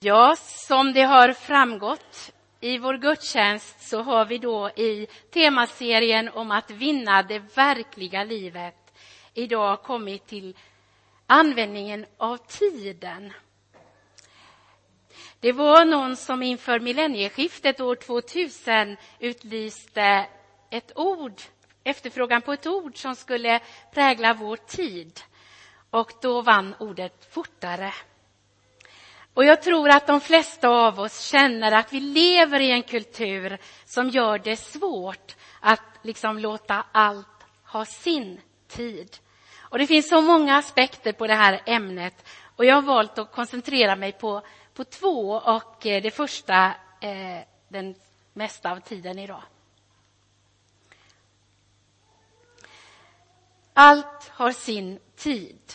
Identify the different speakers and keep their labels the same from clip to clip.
Speaker 1: Ja, som det har framgått i vår gudstjänst så har vi då i temaserien om att vinna det verkliga livet idag kommit till användningen av tiden. Det var någon som inför millennieskiftet år 2000 utlyste ett ord, efterfrågan på ett ord som skulle prägla vår tid. Och då vann ordet fortare. Och jag tror att de flesta av oss känner att vi lever i en kultur som gör det svårt att liksom låta allt ha sin tid. Och det finns så många aspekter på det här ämnet och jag har valt att koncentrera mig på, på två och eh, det första eh, den mesta av tiden idag. Allt har sin tid.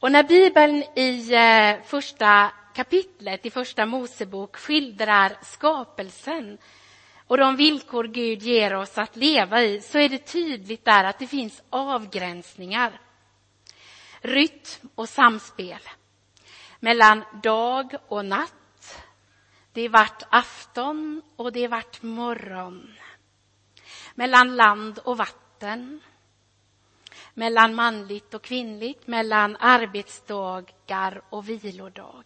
Speaker 1: Och när Bibeln i eh, första kapitlet i första Mosebok skildrar skapelsen och de villkor Gud ger oss att leva i så är det tydligt där att det finns avgränsningar. Rytm och samspel mellan dag och natt. Det är vart afton och det är vart morgon. Mellan land och vatten mellan manligt och kvinnligt, mellan arbetsdagar och vilodag.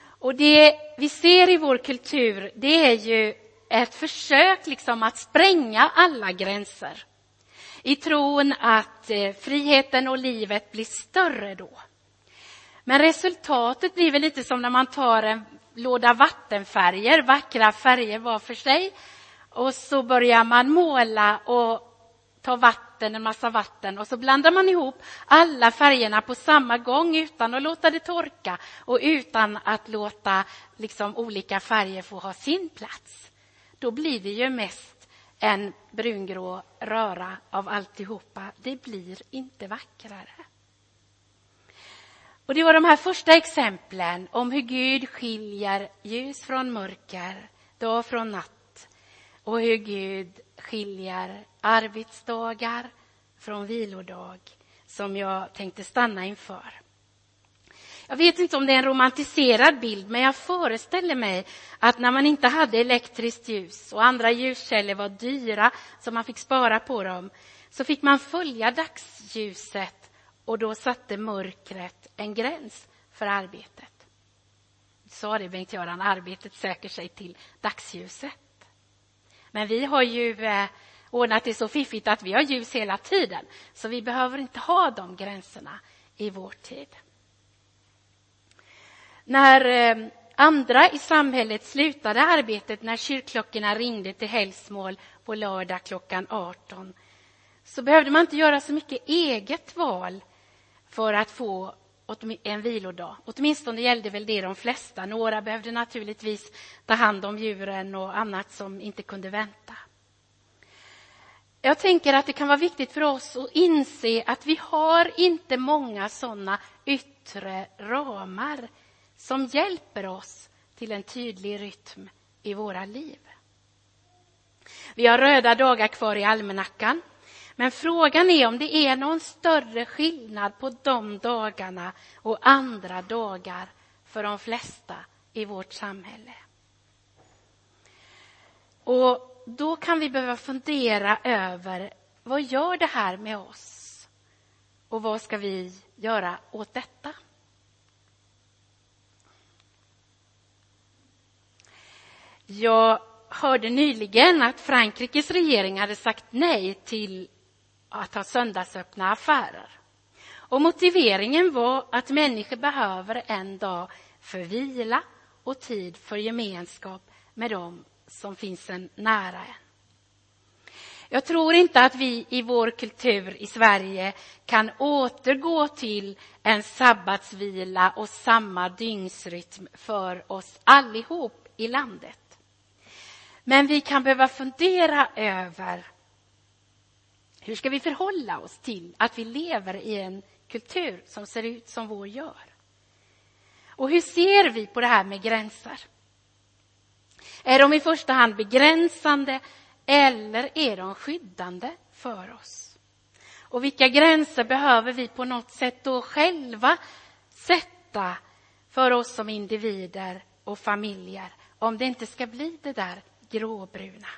Speaker 1: Och det vi ser i vår kultur, det är ju ett försök liksom att spränga alla gränser i tron att eh, friheten och livet blir större då. Men resultatet blir väl lite som när man tar en låda vattenfärger, vackra färger var för sig, och så börjar man måla och ta vatten, en massa vatten och så blandar man ihop alla färgerna på samma gång utan att låta det torka och utan att låta liksom, olika färger få ha sin plats. Då blir det ju mest en brungrå röra av alltihopa. Det blir inte vackrare. Och Det var de här första exemplen om hur Gud skiljer ljus från mörker, dag från natt och hur Gud skiljer arbetsdagar från vilodag som jag tänkte stanna inför. Jag vet inte om det är en romantiserad bild, men jag föreställer mig att när man inte hade elektriskt ljus och andra ljuskällor var dyra, så man fick spara på dem, så fick man följa dagsljuset och då satte mörkret en gräns för arbetet. Sa det Bengt-Göran, arbetet söker sig till dagsljuset. Men vi har ju eh, ordnat det så fiffigt att vi har ljus hela tiden. Så vi behöver inte ha de gränserna i vår tid. När eh, andra i samhället slutade arbetet när kyrkklockorna ringde till helgsmål på lördag klockan 18 så behövde man inte göra så mycket eget val för att få en vilodag. Åtminstone gällde väl det de flesta. Några behövde naturligtvis ta hand om djuren och annat som inte kunde vänta. Jag tänker att det kan vara viktigt för oss att inse att vi har inte många sådana yttre ramar som hjälper oss till en tydlig rytm i våra liv. Vi har röda dagar kvar i almanackan. Men frågan är om det är någon större skillnad på de dagarna och andra dagar för de flesta i vårt samhälle. Och då kan vi behöva fundera över vad gör det här med oss? Och vad ska vi göra åt detta? Jag hörde nyligen att Frankrikes regering hade sagt nej till att ha söndagsöppna affärer. Och motiveringen var att människor behöver en dag för vila och tid för gemenskap med dem som finns en nära en. Jag tror inte att vi i vår kultur i Sverige kan återgå till en sabbatsvila och samma dygnsrytm för oss allihop i landet. Men vi kan behöva fundera över hur ska vi förhålla oss till att vi lever i en kultur som ser ut som vår gör? Och hur ser vi på det här med gränser? Är de i första hand begränsande eller är de skyddande för oss? Och vilka gränser behöver vi på något sätt då själva sätta för oss som individer och familjer om det inte ska bli det där gråbruna.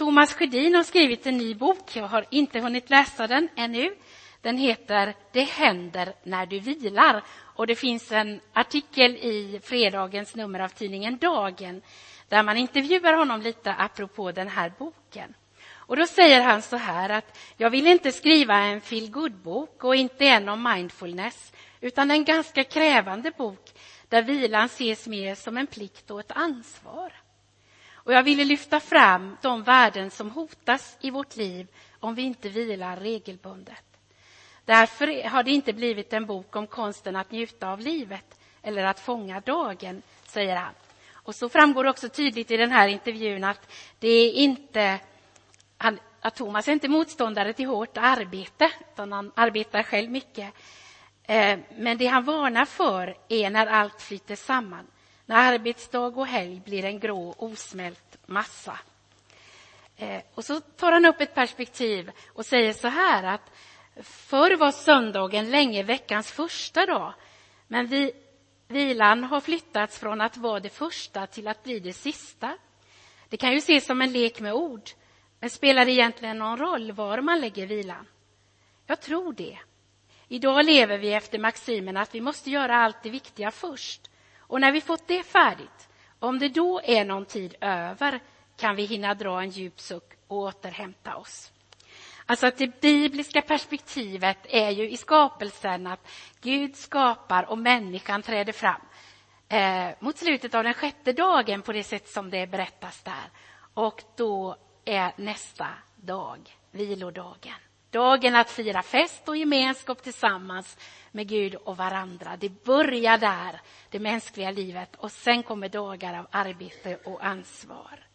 Speaker 1: Thomas Sjödin har skrivit en ny bok. Jag har inte hunnit läsa den ännu. Den heter Det händer när du vilar och det finns en artikel i fredagens nummer av tidningen Dagen där man intervjuar honom lite apropå den här boken. Och då säger han så här att jag vill inte skriva en feel bok och inte en om mindfulness utan en ganska krävande bok där vilan ses mer som en plikt och ett ansvar. Och jag ville lyfta fram de värden som hotas i vårt liv om vi inte vilar regelbundet. Därför har det inte blivit en bok om konsten att njuta av livet eller att fånga dagen, säger han. Och så framgår också tydligt i den här intervjun att det är inte han, att Thomas är inte motståndare till hårt arbete, utan han arbetar själv mycket. Eh, men det han varnar för är när allt flyter samman, när arbetsdag och helg blir en grå osmält massa. Eh, och så tar han upp ett perspektiv och säger så här att förr var söndagen länge veckans första dag, men vi, vilan har flyttats från att vara det första till att bli det sista. Det kan ju ses som en lek med ord, men spelar det egentligen någon roll var man lägger vilan? Jag tror det. Idag lever vi efter maximen att vi måste göra allt det viktiga först. Och när vi fått det färdigt, om det då är någon tid över, kan vi hinna dra en djup suck och återhämta oss. Alltså att det bibliska perspektivet är ju i skapelsen att Gud skapar och människan träder fram eh, mot slutet av den sjätte dagen på det sätt som det berättas där. Och då är nästa dag vilodagen. Dagen att fira fest och gemenskap tillsammans med Gud och varandra. Det börjar där, det mänskliga livet, och sen kommer dagar av arbete och ansvar.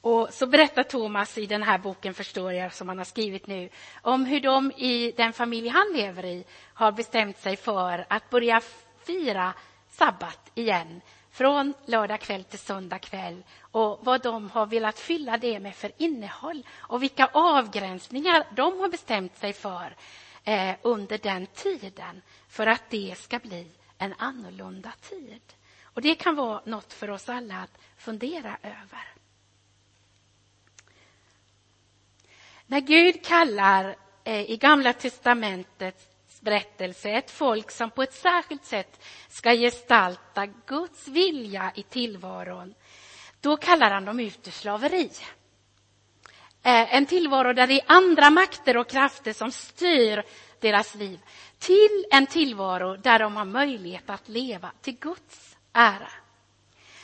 Speaker 1: Och så berättar Thomas i den här boken, förstår jag, som han har skrivit nu, om hur de i den familj han lever i har bestämt sig för att börja fira sabbat igen från lördag kväll till söndag kväll och vad de har velat fylla det med för innehåll och vilka avgränsningar de har bestämt sig för eh, under den tiden för att det ska bli en annorlunda tid. Och Det kan vara något för oss alla att fundera över. När Gud kallar eh, i Gamla testamentet berättelse ett folk som på ett särskilt sätt ska gestalta Guds vilja i tillvaron. Då kallar han dem ut ur slaveri. Eh, en tillvaro där det är andra makter och krafter som styr deras liv till en tillvaro där de har möjlighet att leva till Guds ära.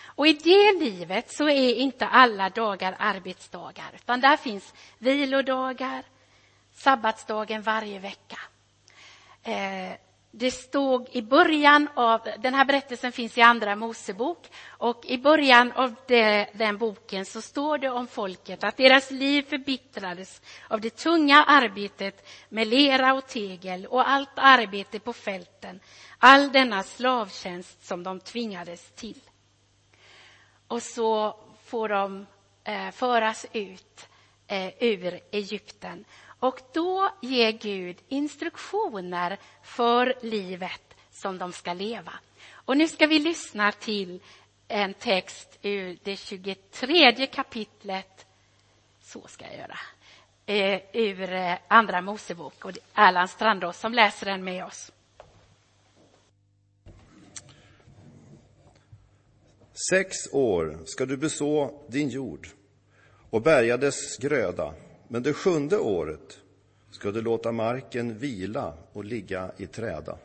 Speaker 1: Och i det livet så är inte alla dagar arbetsdagar, utan där finns vilodagar, sabbatsdagen varje vecka. Eh, det stod i början av, den här berättelsen finns i Andra Mosebok och i början av det, den boken så står det om folket att deras liv förbittrades av det tunga arbetet med lera och tegel och allt arbete på fälten, all denna slavtjänst som de tvingades till. Och så får de eh, föras ut eh, ur Egypten och då ger Gud instruktioner för livet som de ska leva. Och nu ska vi lyssna till en text ur det 23 kapitlet. Så ska jag göra. Eh, ur eh, Andra Mosebok. Och det är Erland Strandås som läser den med oss.
Speaker 2: Sex år ska du beså din jord och bärga dess gröda men det sjunde året ska du låta marken vila och ligga i träda.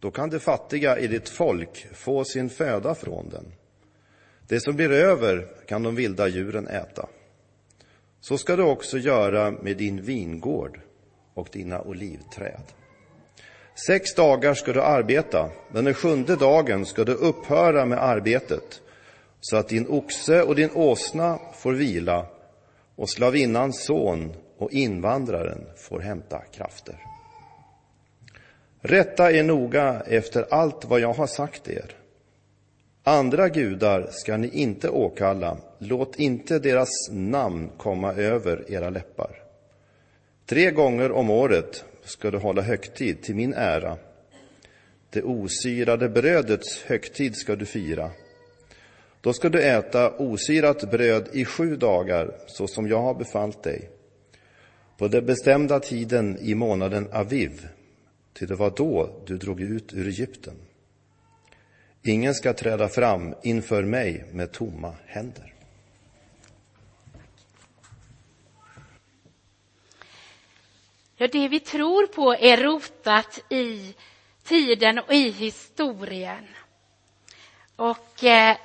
Speaker 2: Då kan de fattiga i ditt folk få sin föda från den. Det som blir över kan de vilda djuren äta. Så ska du också göra med din vingård och dina olivträd. Sex dagar ska du arbeta, men den sjunde dagen ska du upphöra med arbetet så att din oxe och din åsna får vila och slavinnans son och invandraren får hämta krafter. Rätta er noga efter allt vad jag har sagt er. Andra gudar ska ni inte åkalla, låt inte deras namn komma över era läppar. Tre gånger om året ska du hålla högtid till min ära. Det osyrade brödets högtid ska du fira. Då ska du äta osyrat bröd i sju dagar, så som jag har befallt dig. På den bestämda tiden i månaden Aviv, till det var då du drog ut ur Egypten. Ingen ska träda fram inför mig med tomma händer.
Speaker 1: Ja, det vi tror på är rotat i tiden och i historien. Och eh,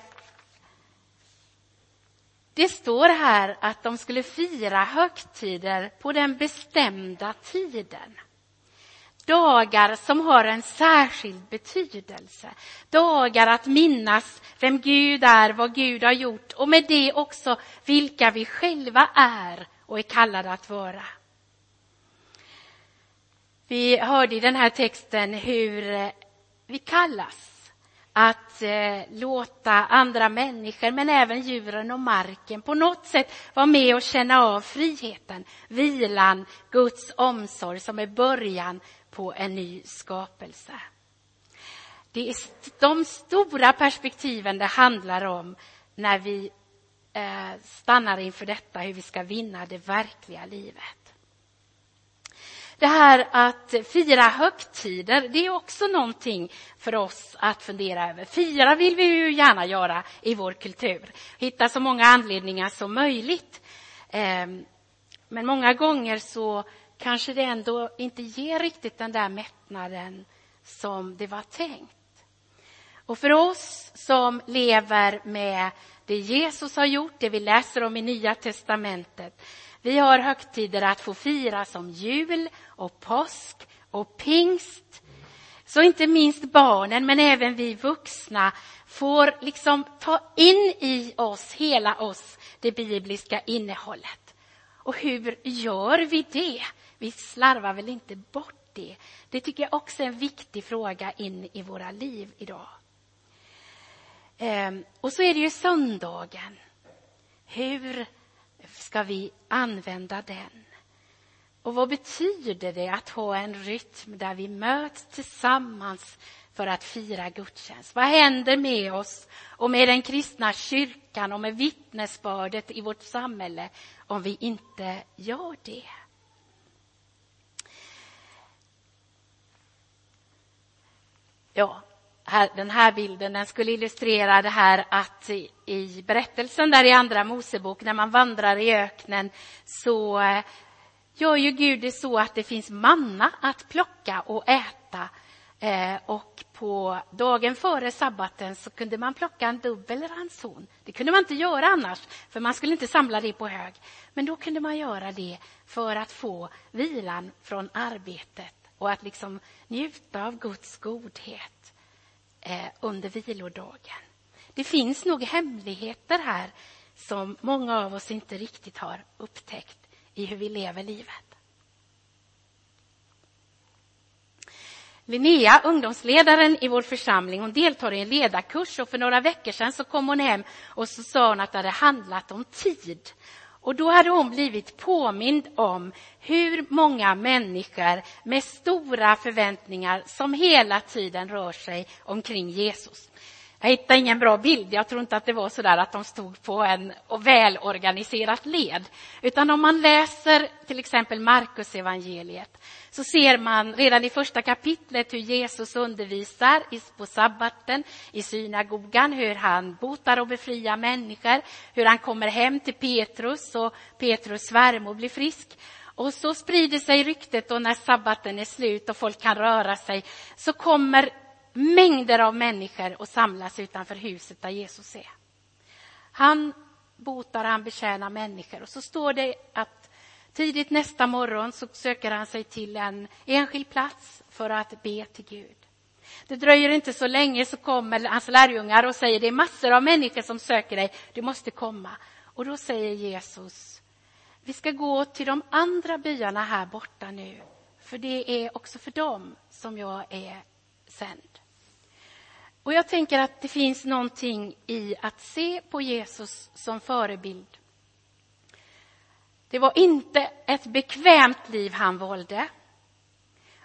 Speaker 1: det står här att de skulle fira högtider på den bestämda tiden. Dagar som har en särskild betydelse. Dagar att minnas vem Gud är, vad Gud har gjort och med det också vilka vi själva är och är kallade att vara. Vi hörde i den här texten hur eh, vi kallas att eh, låta andra människor, men även djuren och marken på något sätt vara med och känna av friheten, vilan, Guds omsorg som är början på en ny skapelse. Det är de stora perspektiven det handlar om när vi eh, stannar inför detta, hur vi ska vinna det verkliga livet. Det här att fira högtider, det är också någonting för oss att fundera över. Fira vill vi ju gärna göra i vår kultur, hitta så många anledningar som möjligt. Ehm, men många gånger så kanske det ändå inte ger riktigt den där mättnaden som det var tänkt. Och för oss som lever med det Jesus har gjort, det vi läser om i Nya testamentet, vi har högtider att få fira som jul och påsk och pingst. Så inte minst barnen, men även vi vuxna får liksom ta in i oss, hela oss, det bibliska innehållet. Och hur gör vi det? Vi slarvar väl inte bort det? Det tycker jag också är en viktig fråga in i våra liv idag. Ehm, och så är det ju söndagen. Hur ska vi använda den? Och vad betyder det att ha en rytm där vi möts tillsammans för att fira gudstjänst? Vad händer med oss och med den kristna kyrkan och med vittnesbördet i vårt samhälle om vi inte gör det? Ja, här, den här bilden den skulle illustrera det här att i, i berättelsen där i Andra Mosebok, när man vandrar i öknen, så eh, gör ju Gud det så att det finns manna att plocka och äta. Eh, och på dagen före sabbaten så kunde man plocka en dubbel ranson. Det kunde man inte göra annars, för man skulle inte samla det på hög. Men då kunde man göra det för att få vilan från arbetet och att liksom njuta av Guds godhet eh, under vilodagen. Det finns nog hemligheter här som många av oss inte riktigt har upptäckt i hur vi lever livet. Linnea, ungdomsledaren i vår församling, hon deltar i en ledarkurs och för några veckor sedan så kom hon hem och så sa hon att det hade handlat om tid. Och då hade hon blivit påmind om hur många människor med stora förväntningar som hela tiden rör sig omkring Jesus. Jag hittade ingen bra bild. Jag tror inte att det var så där att de stod på en välorganiserat led. Utan om man läser till exempel Markus evangeliet så ser man redan i första kapitlet hur Jesus undervisar på sabbaten i synagogan, hur han botar och befriar människor, hur han kommer hem till Petrus och Petrus svärmor blir frisk. Och så sprider sig ryktet och när sabbaten är slut och folk kan röra sig så kommer mängder av människor och samlas utanför huset där Jesus är. Han botar, han betjänar människor och så står det att tidigt nästa morgon så söker han sig till en enskild plats för att be till Gud. Det dröjer inte så länge så kommer hans lärjungar och säger det är massor av människor som söker dig, du måste komma. Och då säger Jesus, vi ska gå till de andra byarna här borta nu, för det är också för dem som jag är sänd. Och jag tänker att det finns någonting i att se på Jesus som förebild. Det var inte ett bekvämt liv han valde.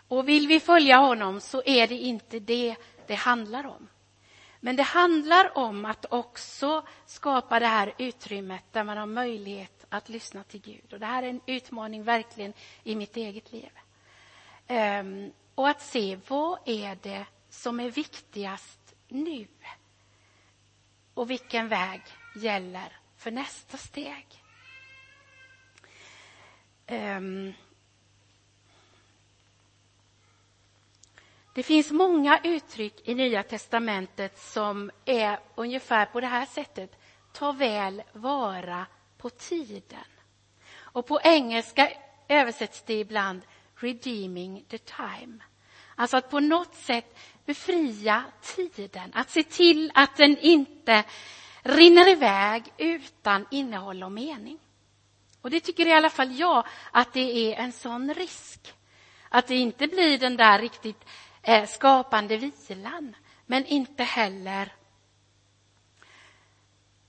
Speaker 1: Och vill vi följa honom så är det inte det det handlar om. Men det handlar om att också skapa det här utrymmet där man har möjlighet att lyssna till Gud. Och det här är en utmaning verkligen i mitt eget liv. Um, och att se vad är det som är viktigast nu? Och vilken väg gäller för nästa steg? Um, Det finns många uttryck i Nya testamentet som är ungefär på det här sättet. Ta väl vara på tiden. Och på engelska översätts det ibland redeeming the time. Alltså att på något sätt befria tiden, att se till att den inte rinner iväg utan innehåll och mening. Och det tycker i alla fall jag att det är en sån risk. Att det inte blir den där riktigt eh, skapande vilan, men inte heller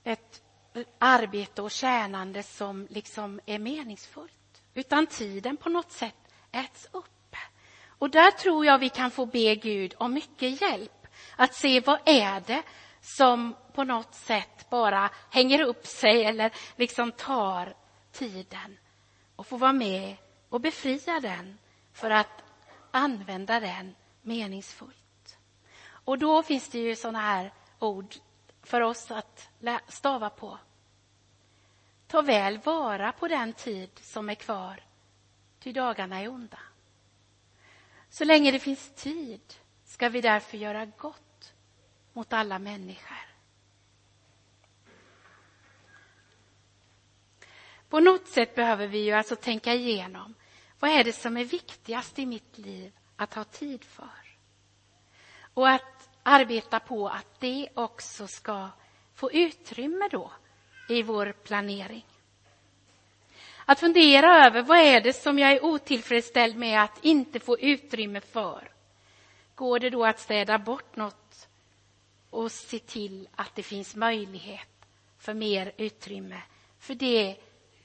Speaker 1: ett arbete och tjänande som liksom är meningsfullt, utan tiden på något sätt äts upp. Och där tror jag vi kan få be Gud om mycket hjälp, att se vad är det som på något sätt bara hänger upp sig eller liksom tar tiden och få vara med och befria den för att använda den meningsfullt. Och då finns det ju sådana här ord för oss att stava på. Ta väl vara på den tid som är kvar, ty dagarna är onda. Så länge det finns tid ska vi därför göra gott mot alla människor. På något sätt behöver vi ju alltså tänka igenom vad är det som är viktigast i mitt liv att ha tid för. Och att arbeta på att det också ska få utrymme då i vår planering. Att fundera över vad är det som jag är otillfredsställd med att inte få utrymme för. Går det då att städa bort något och se till att det finns möjlighet för mer utrymme för det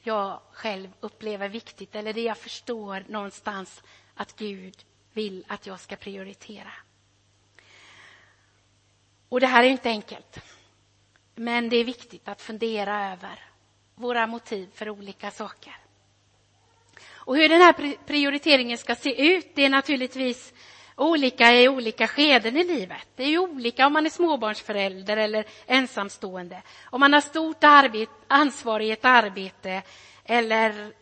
Speaker 1: jag själv upplever viktigt eller det jag förstår någonstans att Gud vill att jag ska prioritera. Och det här är inte enkelt. Men det är viktigt att fundera över våra motiv för olika saker. Och hur den här prioriteringen ska se ut, det är naturligtvis olika i olika skeden i livet. Det är olika om man är småbarnsförälder eller ensamstående. Om man har stort arbete, ansvar i ett arbete eller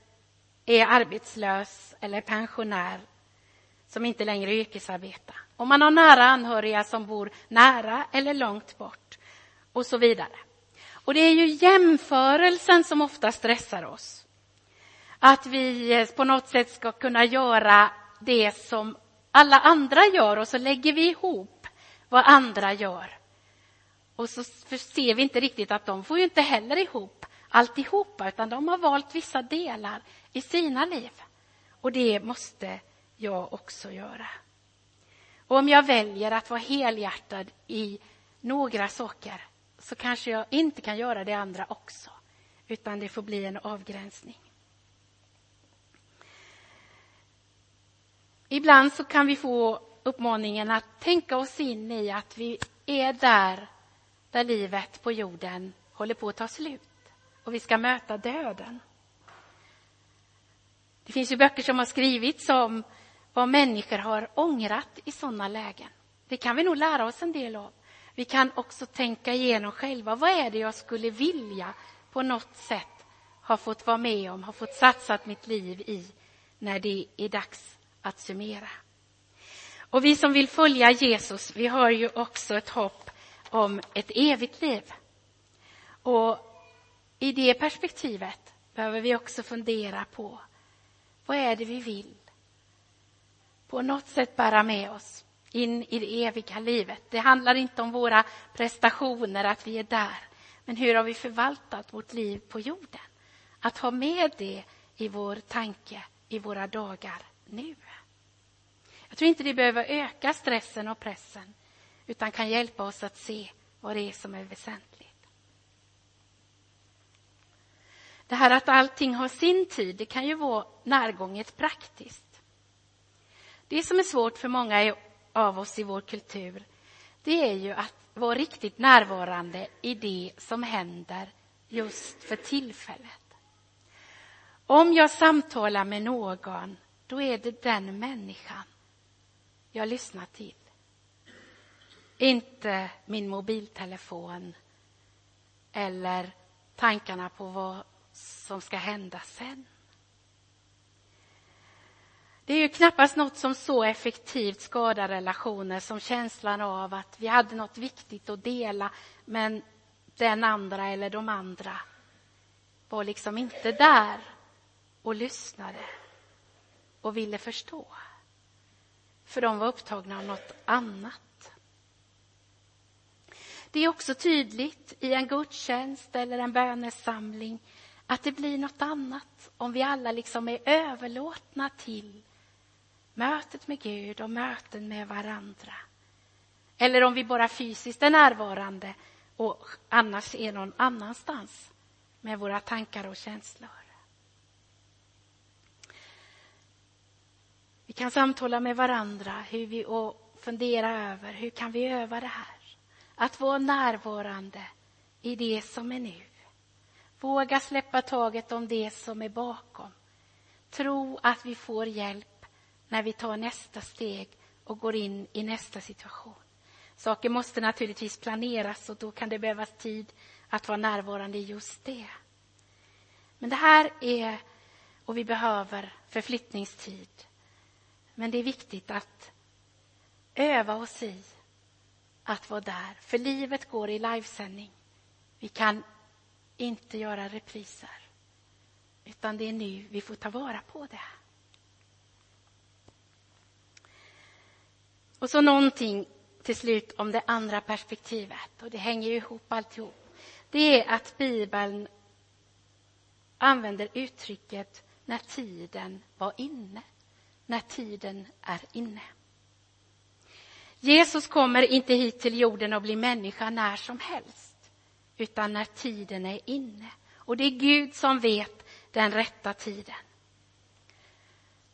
Speaker 1: är arbetslös eller pensionär som inte längre yrkesarbetar. Om man har nära anhöriga som bor nära eller långt bort och så vidare. Och det är ju jämförelsen som ofta stressar oss. Att vi eh, på något sätt ska kunna göra det som alla andra gör och så lägger vi ihop vad andra gör. Och så ser vi inte riktigt att de får ju inte heller ihop alltihopa utan de har valt vissa delar i sina liv. Och det måste jag också göra. Och om jag väljer att vara helhjärtad i några saker så kanske jag inte kan göra det andra också, utan det får bli en avgränsning. Ibland så kan vi få uppmaningen att tänka oss in i att vi är där, där livet på jorden håller på att ta slut och vi ska möta döden. Det finns ju böcker som har skrivits om vad människor har ångrat i sådana lägen. Det kan vi nog lära oss en del av. Vi kan också tänka igenom själva. Vad är det jag skulle vilja på något sätt ha fått vara med om, ha fått satsa mitt liv i när det är dags att summera. Och vi som vill följa Jesus, vi har ju också ett hopp om ett evigt liv. Och i det perspektivet behöver vi också fundera på vad är det vi vill på något sätt bära med oss in i det eviga livet. Det handlar inte om våra prestationer, att vi är där. Men hur har vi förvaltat vårt liv på jorden? Att ha med det i vår tanke, i våra dagar nu. Jag tror inte det behöver öka stressen och pressen, utan kan hjälpa oss att se vad det är som är väsentligt. Det här att allting har sin tid, det kan ju vara närgånget praktiskt. Det som är svårt för många är av oss i vår kultur, det är ju att vara riktigt närvarande i det som händer just för tillfället. Om jag samtalar med någon, då är det den människan jag lyssnar till. Inte min mobiltelefon eller tankarna på vad som ska hända sen. Det är ju knappast något som så effektivt skadar relationer som känslan av att vi hade något viktigt att dela men den andra eller de andra var liksom inte där och lyssnade och ville förstå. För de var upptagna av något annat. Det är också tydligt i en gudstjänst eller en bönesamling att det blir något annat om vi alla liksom är överlåtna till mötet med Gud och möten med varandra. Eller om vi bara fysiskt är närvarande och annars är någon annanstans med våra tankar och känslor. Vi kan samtala med varandra hur vi, och fundera över hur kan vi öva det här. Att vara närvarande i det som är nu. Våga släppa taget om det som är bakom. Tro att vi får hjälp när vi tar nästa steg och går in i nästa situation. Saker måste naturligtvis planeras och då kan det behövas tid att vara närvarande i just det. Men det här är, och vi behöver förflyttningstid. Men det är viktigt att öva oss i att vara där. För livet går i livesändning. Vi kan inte göra repriser. Utan det är nu vi får ta vara på det. Och så någonting till slut om det andra perspektivet. Och det hänger ju ihop alltihop. Det är att Bibeln använder uttrycket när tiden var inne. När tiden är inne. Jesus kommer inte hit till jorden och blir människa när som helst, utan när tiden är inne. Och det är Gud som vet den rätta tiden.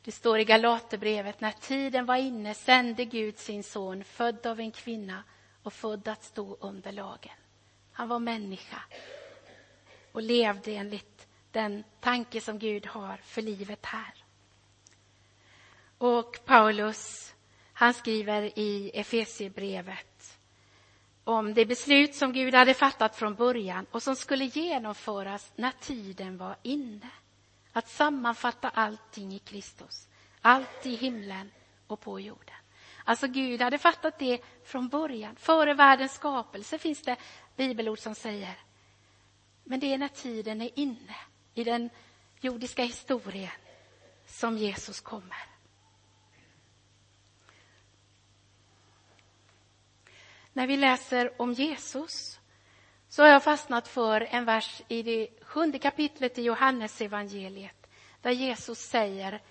Speaker 1: Det står i Galaterbrevet, när tiden var inne sände Gud sin son, född av en kvinna och född att stå under lagen. Han var människa och levde enligt den tanke som Gud har för livet här. Och Paulus, han skriver i Efesiebrevet om det beslut som Gud hade fattat från början och som skulle genomföras när tiden var inne. Att sammanfatta allting i Kristus, allt i himlen och på jorden. Alltså Gud hade fattat det från början. Före världens skapelse finns det bibelord som säger. Men det är när tiden är inne i den jordiska historien som Jesus kommer. När vi läser om Jesus så har jag fastnat för en vers i det sjunde kapitlet i Johannes evangeliet där Jesus säger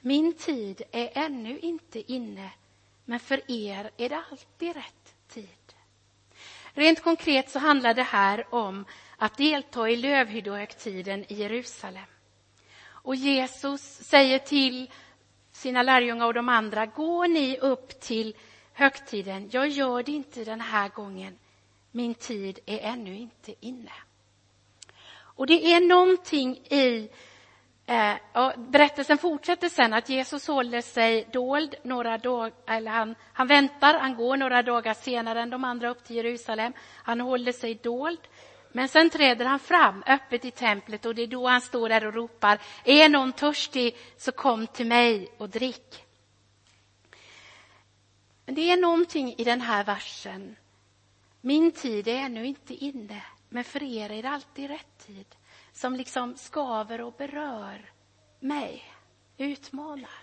Speaker 1: Min tid är ännu inte inne, men för er är det alltid rätt tid. Rent konkret så handlar det här om att delta i lövhyddohögtiden i Jerusalem. Och Jesus säger till sina lärjungar och de andra, gå ni upp till högtiden. Jag gör det inte den här gången. Min tid är ännu inte inne. Och det är någonting i eh, berättelsen fortsätter sen att Jesus håller sig dold några dagar, eller han, han väntar, han går några dagar senare än de andra upp till Jerusalem. Han håller sig dold. Men sen träder han fram öppet i templet och det är då han står där och ropar, är någon törstig så kom till mig och drick. Men det är någonting i den här versen. Min tid är ännu inte inne, men för er är det alltid rätt tid. Som liksom skaver och berör mig, utmanar.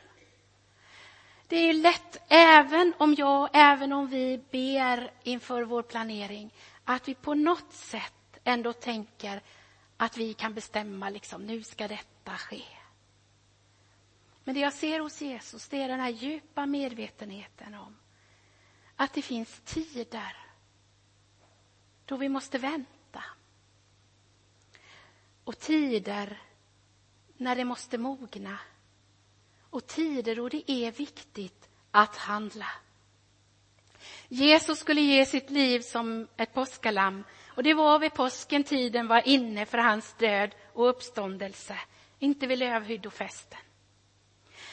Speaker 1: Det är lätt, även om jag, även om vi ber inför vår planering, att vi på något sätt ändå tänker att vi kan bestämma, liksom, nu ska detta ske. Men det jag ser hos Jesus, det är den här djupa medvetenheten om att det finns tider då vi måste vänta. Och tider när det måste mogna. Och tider då det är viktigt att handla. Jesus skulle ge sitt liv som ett påskalamm och det var vid påsken tiden var inne för hans död och uppståndelse, inte vid lövhyddofesten.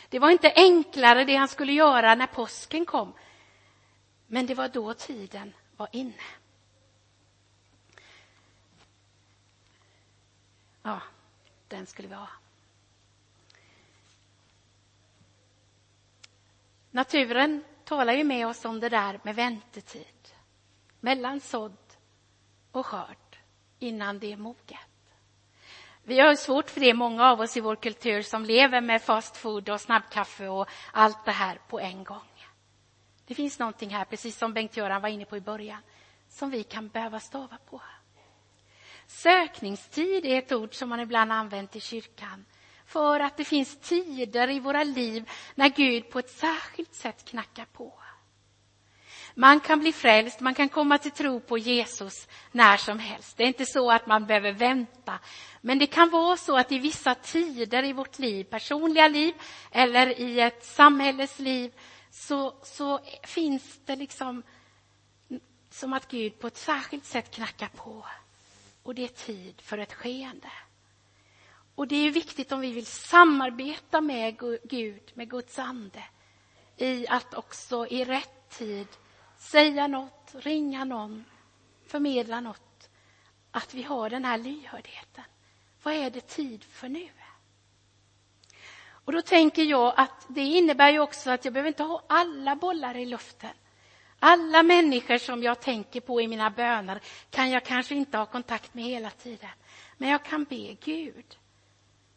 Speaker 1: Det var inte enklare det han skulle göra när påsken kom, men det var då tiden var inne. Ja, den skulle vi ha. Naturen talar ju med oss om det där med väntetid mellan sådd och skörd innan det är moget. Vi har svårt för det, många av oss i vår kultur som lever med fast food och snabbkaffe och allt det här på en gång. Det finns någonting här, precis som Bengt-Göran var inne på i början, som vi kan behöva stava på. Sökningstid är ett ord som man ibland använt i kyrkan för att det finns tider i våra liv när Gud på ett särskilt sätt knackar på. Man kan bli frälst, man kan komma till tro på Jesus när som helst. Det är inte så att man behöver vänta. Men det kan vara så att i vissa tider i vårt liv, personliga liv eller i ett samhälles liv, så, så finns det liksom som att Gud på ett särskilt sätt knackar på. Och det är tid för ett skeende. Och det är viktigt om vi vill samarbeta med Gud, med Guds ande, i att också i rätt tid säga något, ringa någon, förmedla något, att vi har den här lyhördheten. Vad är det tid för nu? Och då tänker jag att det innebär ju också att jag behöver inte ha alla bollar i luften. Alla människor som jag tänker på i mina böner kan jag kanske inte ha kontakt med hela tiden. Men jag kan be Gud,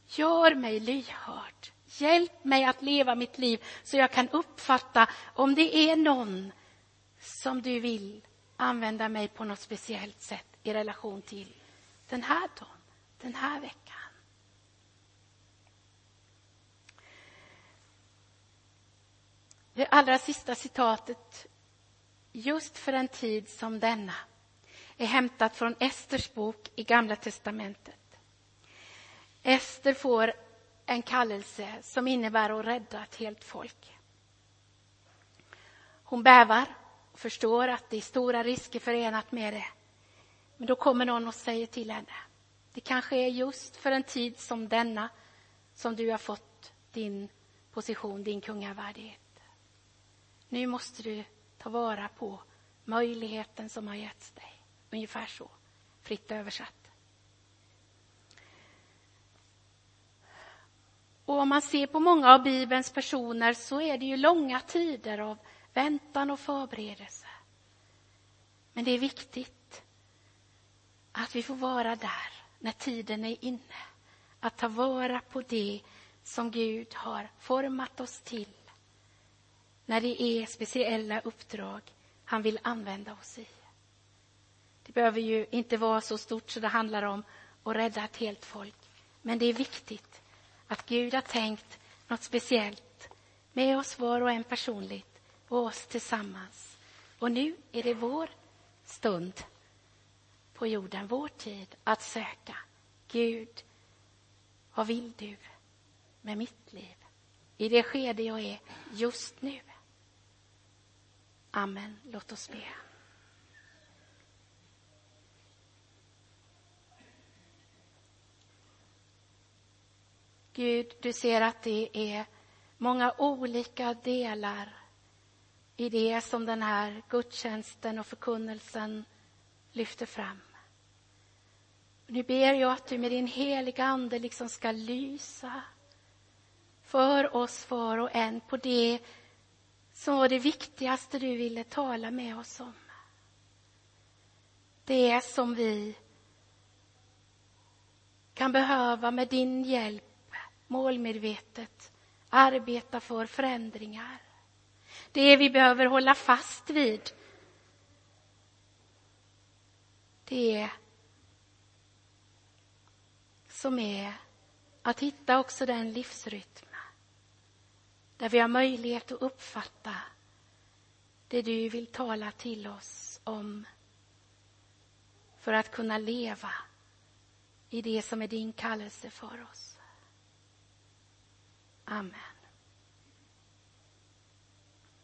Speaker 1: gör mig lyhörd. Hjälp mig att leva mitt liv så jag kan uppfatta om det är någon som du vill använda mig på något speciellt sätt i relation till den här dagen, den här veckan. Det allra sista citatet, just för en tid som denna, är hämtat från Esters bok i Gamla testamentet. Ester får en kallelse som innebär att rädda ett helt folk. Hon bävar och förstår att det är stora risker förenat med det. Men då kommer någon och säger till henne, det kanske är just för en tid som denna som du har fått din position, din kungavärdighet. Nu måste du ta vara på möjligheten som har getts dig. Ungefär så, fritt översatt. Och om man ser på många av Bibelns personer så är det ju långa tider av väntan och förberedelse. Men det är viktigt att vi får vara där när tiden är inne. Att ta vara på det som Gud har format oss till när det är speciella uppdrag han vill använda oss i. Det behöver ju inte vara så stort så det handlar om att rädda ett helt folk. Men det är viktigt att Gud har tänkt något speciellt med oss var och en personligt och oss tillsammans. Och nu är det vår stund på jorden, vår tid att söka. Gud, vad vill du med mitt liv? I det skede jag är just nu. Amen. Låt oss be. Gud, du ser att det är många olika delar i det som den här gudstjänsten och förkunnelsen lyfter fram. Nu ber jag att du med din heliga Ande liksom ska lysa för oss var och en på det som var det viktigaste du ville tala med oss om. Det som vi kan behöva med din hjälp målmedvetet arbeta för förändringar. Det vi behöver hålla fast vid det som är att hitta också den livsrytm där vi har möjlighet att uppfatta det du vill tala till oss om för att kunna leva i det som är din kallelse för oss. Amen.